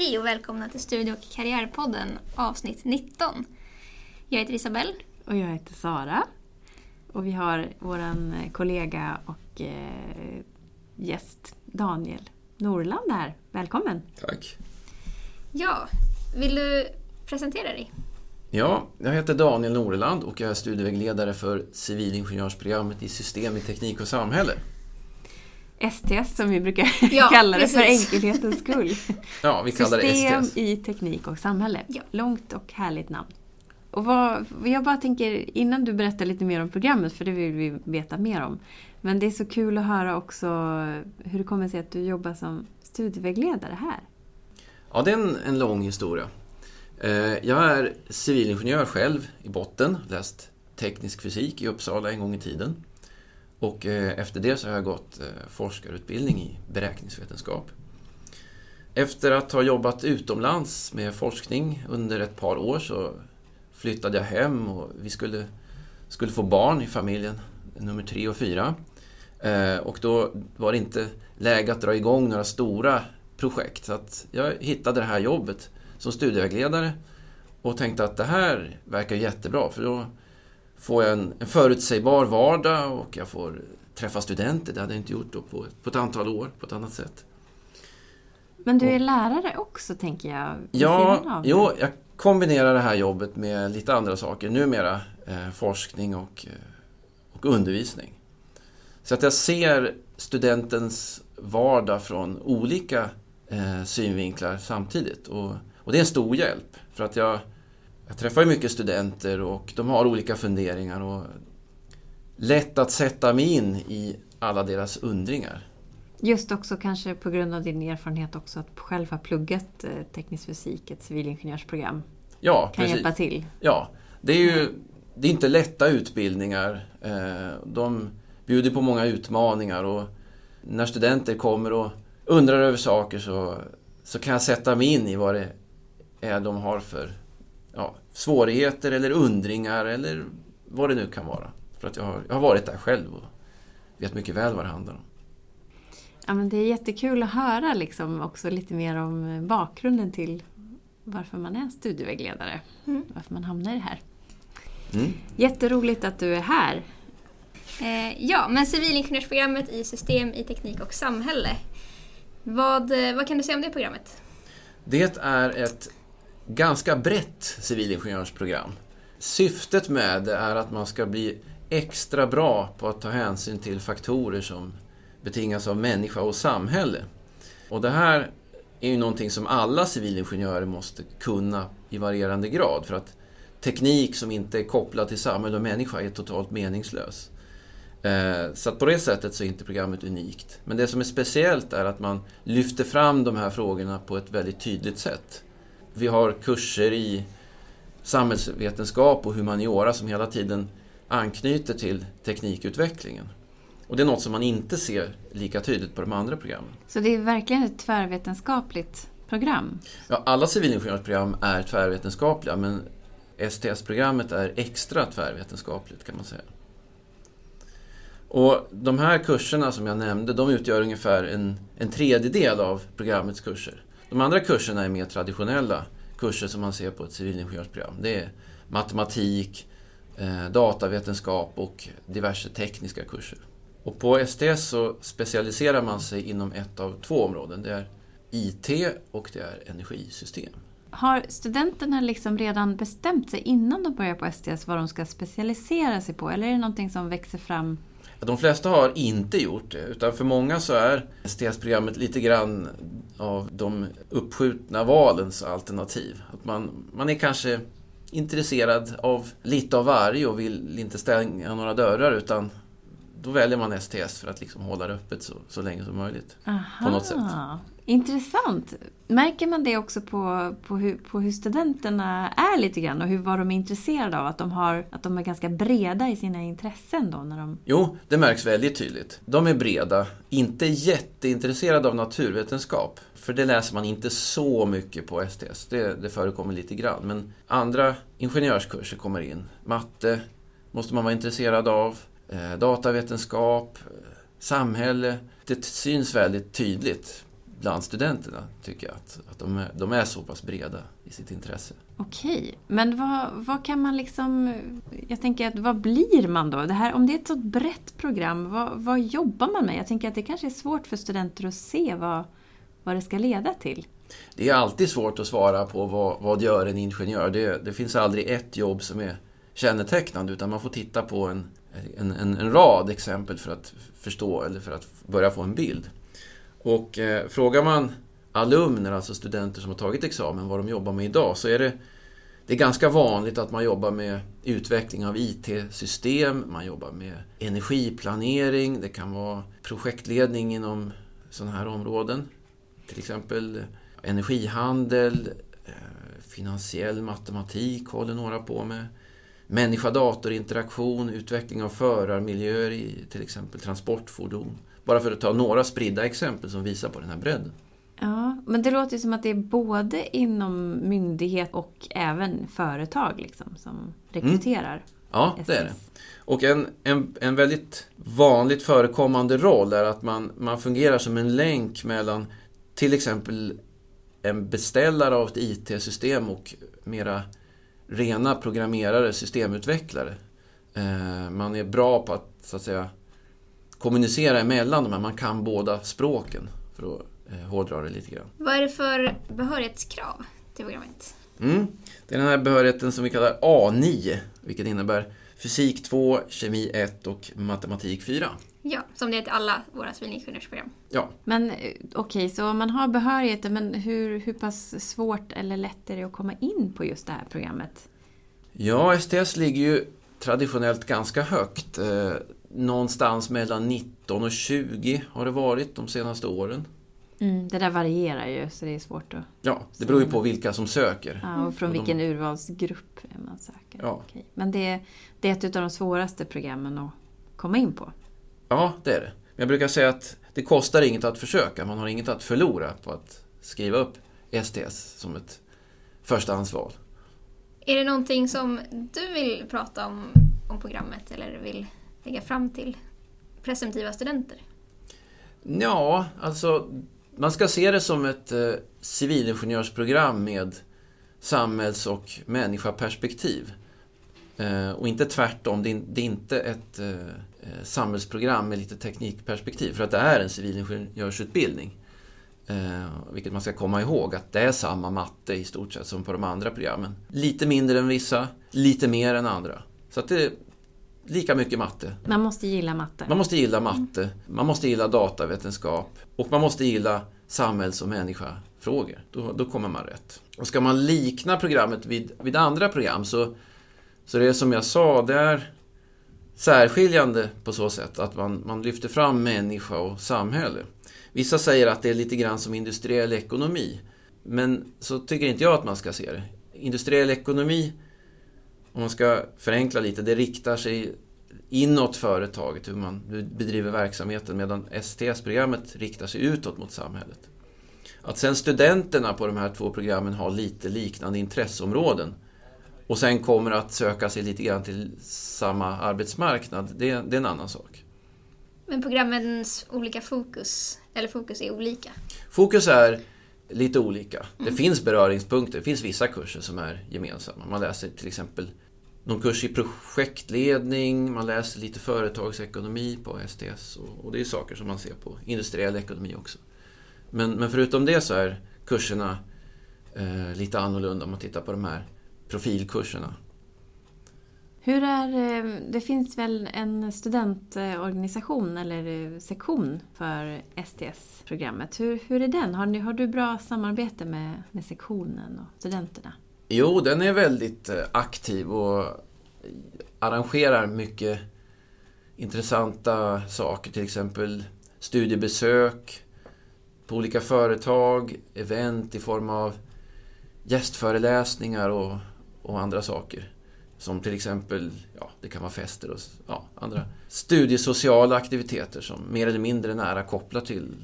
Hej och välkomna till Studie och karriärpodden avsnitt 19. Jag heter Isabelle. Och jag heter Sara. Och vi har vår kollega och eh, gäst Daniel Norland här. Välkommen! Tack! Ja, vill du presentera dig? Ja, jag heter Daniel Norland och jag är studievägledare för civilingenjörsprogrammet i system i teknik och samhälle. STS som vi brukar ja, kalla det för enkelhetens skull. ja, vi kallar System det STS. i teknik och samhälle. Ja. Långt och härligt namn. Och vad, jag bara tänker, innan du berättar lite mer om programmet, för det vill vi veta mer om. Men det är så kul att höra också hur det kommer sig att du jobbar som studievägledare här. Ja, det är en, en lång historia. Eh, jag är civilingenjör själv i botten, läst teknisk fysik i Uppsala en gång i tiden. Och eh, efter det så har jag gått eh, forskarutbildning i beräkningsvetenskap. Efter att ha jobbat utomlands med forskning under ett par år så flyttade jag hem och vi skulle, skulle få barn i familjen, nummer tre och fyra. Eh, och då var det inte läge att dra igång några stora projekt. Så att jag hittade det här jobbet som studievägledare och tänkte att det här verkar jättebra för då får jag en, en förutsägbar vardag och jag får träffa studenter. Det hade jag inte gjort då på, på ett antal år på ett annat sätt. Men du är lärare också tänker jag? Ja, jo, jag kombinerar det här jobbet med lite andra saker. Numera eh, forskning och, eh, och undervisning. Så att jag ser studentens vardag från olika eh, synvinklar samtidigt. Och, och, det är en stor hjälp. För att jag, jag träffar ju mycket studenter och de har olika funderingar. Och lätt att sätta mig in i alla deras undringar. Just också kanske på grund av din erfarenhet också att själv ha pluggat eh, teknisk fysik, ett civilingenjörsprogram. Ja, kan precis. hjälpa till. Ja, det är ju det är inte lätta utbildningar. Eh, de bjuder på många utmaningar och när studenter kommer och undrar över saker så, så kan jag sätta mig in i vad det är de har för ja, svårigheter eller undringar eller vad det nu kan vara. För att jag har, jag har varit där själv och vet mycket väl vad det handlar om. Ja, men det är jättekul att höra liksom också lite mer om bakgrunden till varför man är studievägledare. Mm. Varför man hamnar i det här. Mm. Jätteroligt att du är här. Eh, ja, men civilingenjörsprogrammet i system i teknik och samhälle. Vad, eh, vad kan du säga om det programmet? Det är ett ganska brett civilingenjörsprogram. Syftet med det är att man ska bli extra bra på att ta hänsyn till faktorer som betingas av människa och samhälle. Och det här är ju någonting som alla civilingenjörer måste kunna i varierande grad för att teknik som inte är kopplad till samhälle och människa är totalt meningslös. Eh, så att på det sättet så är inte programmet unikt. Men det som är speciellt är att man lyfter fram de här frågorna på ett väldigt tydligt sätt. Vi har kurser i samhällsvetenskap och humaniora som hela tiden anknyter till teknikutvecklingen. Och det är något som man inte ser lika tydligt på de andra programmen. Så det är verkligen ett tvärvetenskapligt program? Ja, alla civilingenjörsprogram är tvärvetenskapliga men STS-programmet är extra tvärvetenskapligt kan man säga. Och de här kurserna som jag nämnde, de utgör ungefär en, en tredjedel av programmets kurser. De andra kurserna är mer traditionella kurser som man ser på ett civilingenjörsprogram. Det är matematik, eh, datavetenskap och diverse tekniska kurser. Och på STS så specialiserar man sig inom ett av två områden. Det är IT och det är energisystem. Har studenterna liksom redan bestämt sig innan de börjar på STS vad de ska specialisera sig på? Eller är det någonting som växer fram de flesta har inte gjort det, utan för många så är STS-programmet lite grann av de uppskjutna valens alternativ. Att man, man är kanske intresserad av lite av varje och vill inte stänga några dörrar utan då väljer man STS för att liksom hålla det öppet så, så länge som möjligt. Aha, på något sätt. Intressant. Märker man det också på, på, hur, på hur studenterna är lite grann och hur, vad de är intresserade av? Att de, har, att de är ganska breda i sina intressen då? När de... Jo, det märks väldigt tydligt. De är breda, inte jätteintresserade av naturvetenskap. För det läser man inte så mycket på STS. Det, det förekommer lite grann. Men andra ingenjörskurser kommer in. Matte måste man vara intresserad av. Eh, datavetenskap, samhälle. Det syns väldigt tydligt bland studenterna, tycker jag. Att, att de, är, de är så pass breda i sitt intresse. Okej, men vad, vad kan man liksom... Jag tänker att vad blir man då? Det här, om det är ett så brett program, vad, vad jobbar man med? Jag tänker att det kanske är svårt för studenter att se vad, vad det ska leda till. Det är alltid svårt att svara på vad, vad gör en ingenjör. Det, det finns aldrig ett jobb som är kännetecknande utan man får titta på en, en, en, en rad exempel för att förstå eller för att börja få en bild. Och eh, frågar man alumner, alltså studenter som har tagit examen, vad de jobbar med idag så är det, det är ganska vanligt att man jobbar med utveckling av IT-system, man jobbar med energiplanering, det kan vara projektledning inom sådana här områden. Till exempel energihandel, eh, finansiell matematik håller några på med. Människa-datorinteraktion, utveckling av förarmiljöer i till exempel transportfordon. Bara för att ta några spridda exempel som visar på den här bredden. Ja, men det låter som att det är både inom myndighet och även företag liksom, som rekryterar. Ja, det är det. Och en, en, en väldigt vanligt förekommande roll är att man, man fungerar som en länk mellan till exempel en beställare av ett IT-system och mera rena programmerare, systemutvecklare. Eh, man är bra på att, så att säga, kommunicera emellan de här. Man kan båda språken, för att eh, hårdra det lite grann. Vad är det för behörighetskrav till programmet? Mm. Det är den här behörigheten som vi kallar A9, vilket innebär fysik 2, kemi 1 och matematik 4. Ja, som det är till alla våra civilingenjörsprogram. Ja. Men eh, okej, okay, så man har behörigheten, men hur, hur pass svårt eller lätt är det att komma in på just det här programmet? Ja, STS ligger ju traditionellt ganska högt. Eh, någonstans mellan 19 och 20 har det varit de senaste åren. Mm, det där varierar ju, så det är svårt att... Ja, det beror ju på vilka som söker. Ja, och från och vilken de... urvalsgrupp man söker. Ja. Okej. Men det, det är ett av de svåraste programmen att komma in på. Ja, det är det. Men jag brukar säga att det kostar inget att försöka. Man har inget att förlora på att skriva upp STS som ett förstahandsval. Är det någonting som du vill prata om, om programmet eller vill lägga fram till presumtiva studenter? Ja, alltså man ska se det som ett eh, civilingenjörsprogram med samhälls och människaperspektiv. Eh, och inte tvärtom, det är, det är inte ett eh, eh, samhällsprogram med lite teknikperspektiv. För att det är en civilingenjörsutbildning. Eh, vilket man ska komma ihåg att det är samma matte i stort sett som på de andra programmen. Lite mindre än vissa, lite mer än andra. Så att det lika mycket matte. Man måste gilla matte. Man måste gilla matte, man måste gilla datavetenskap och man måste gilla samhälls och människafrågor. Då, då kommer man rätt. Och ska man likna programmet vid, vid andra program så, så det är som jag sa, det är särskiljande på så sätt att man, man lyfter fram människa och samhälle. Vissa säger att det är lite grann som industriell ekonomi. Men så tycker inte jag att man ska se det. Industriell ekonomi, om man ska förenkla lite, det riktar sig inåt företaget, hur man bedriver verksamheten, medan STS-programmet riktar sig utåt mot samhället. Att sen studenterna på de här två programmen har lite liknande intresseområden och sen kommer att söka sig lite grann till samma arbetsmarknad, det, det är en annan sak. Men programmens olika fokus, eller fokus är olika? Fokus är lite olika. Mm. Det finns beröringspunkter, det finns vissa kurser som är gemensamma. Man läser till exempel någon kurs i projektledning, man läser lite företagsekonomi på STS och, och det är saker som man ser på industriell ekonomi också. Men, men förutom det så är kurserna eh, lite annorlunda om man tittar på de här profilkurserna. Hur är, eh, det finns väl en studentorganisation eller eh, sektion för STS-programmet. Hur, hur är den? Har, ni, har du bra samarbete med, med sektionen och studenterna? Jo, den är väldigt eh, aktiv och arrangerar mycket intressanta saker. Till exempel studiebesök på olika företag, event i form av gästföreläsningar och, och andra saker. Som till exempel, ja, det kan vara fester och ja, andra studiesociala aktiviteter som mer eller mindre nära kopplar till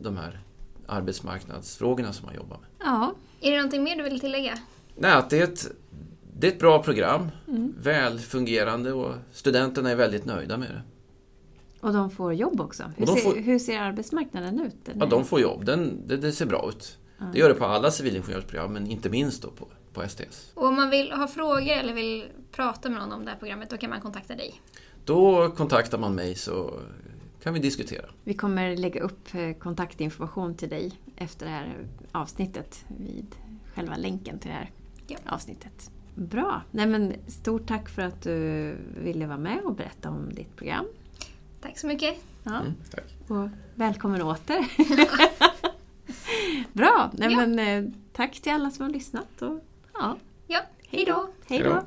de här arbetsmarknadsfrågorna som man jobbar med. Ja. Är det någonting mer du vill tillägga? Nej, att det är ett, det är ett bra program. Mm. Väl fungerande och studenterna är väldigt nöjda med det. Och de får jobb också. Hur, ser, får- hur ser arbetsmarknaden ut? Ja, de får jobb. Den, det, det ser bra ut. Det gör det på alla civilingenjörsprogram, men inte minst då på, på STS. Och om man vill ha frågor eller vill prata med någon om det här programmet, då kan man kontakta dig. Då kontaktar man mig så kan vi diskutera. Vi kommer lägga upp eh, kontaktinformation till dig efter det här avsnittet vid själva länken till det här Ja. avsnittet. Bra! Nej, men stort tack för att du ville vara med och berätta om ditt program. Tack så mycket. Ja. Mm, tack. Och välkommen åter! Bra! Nej, Ja. men, eh, tack till alla som har lyssnat. Och, ja, Ja, hej då! hej då!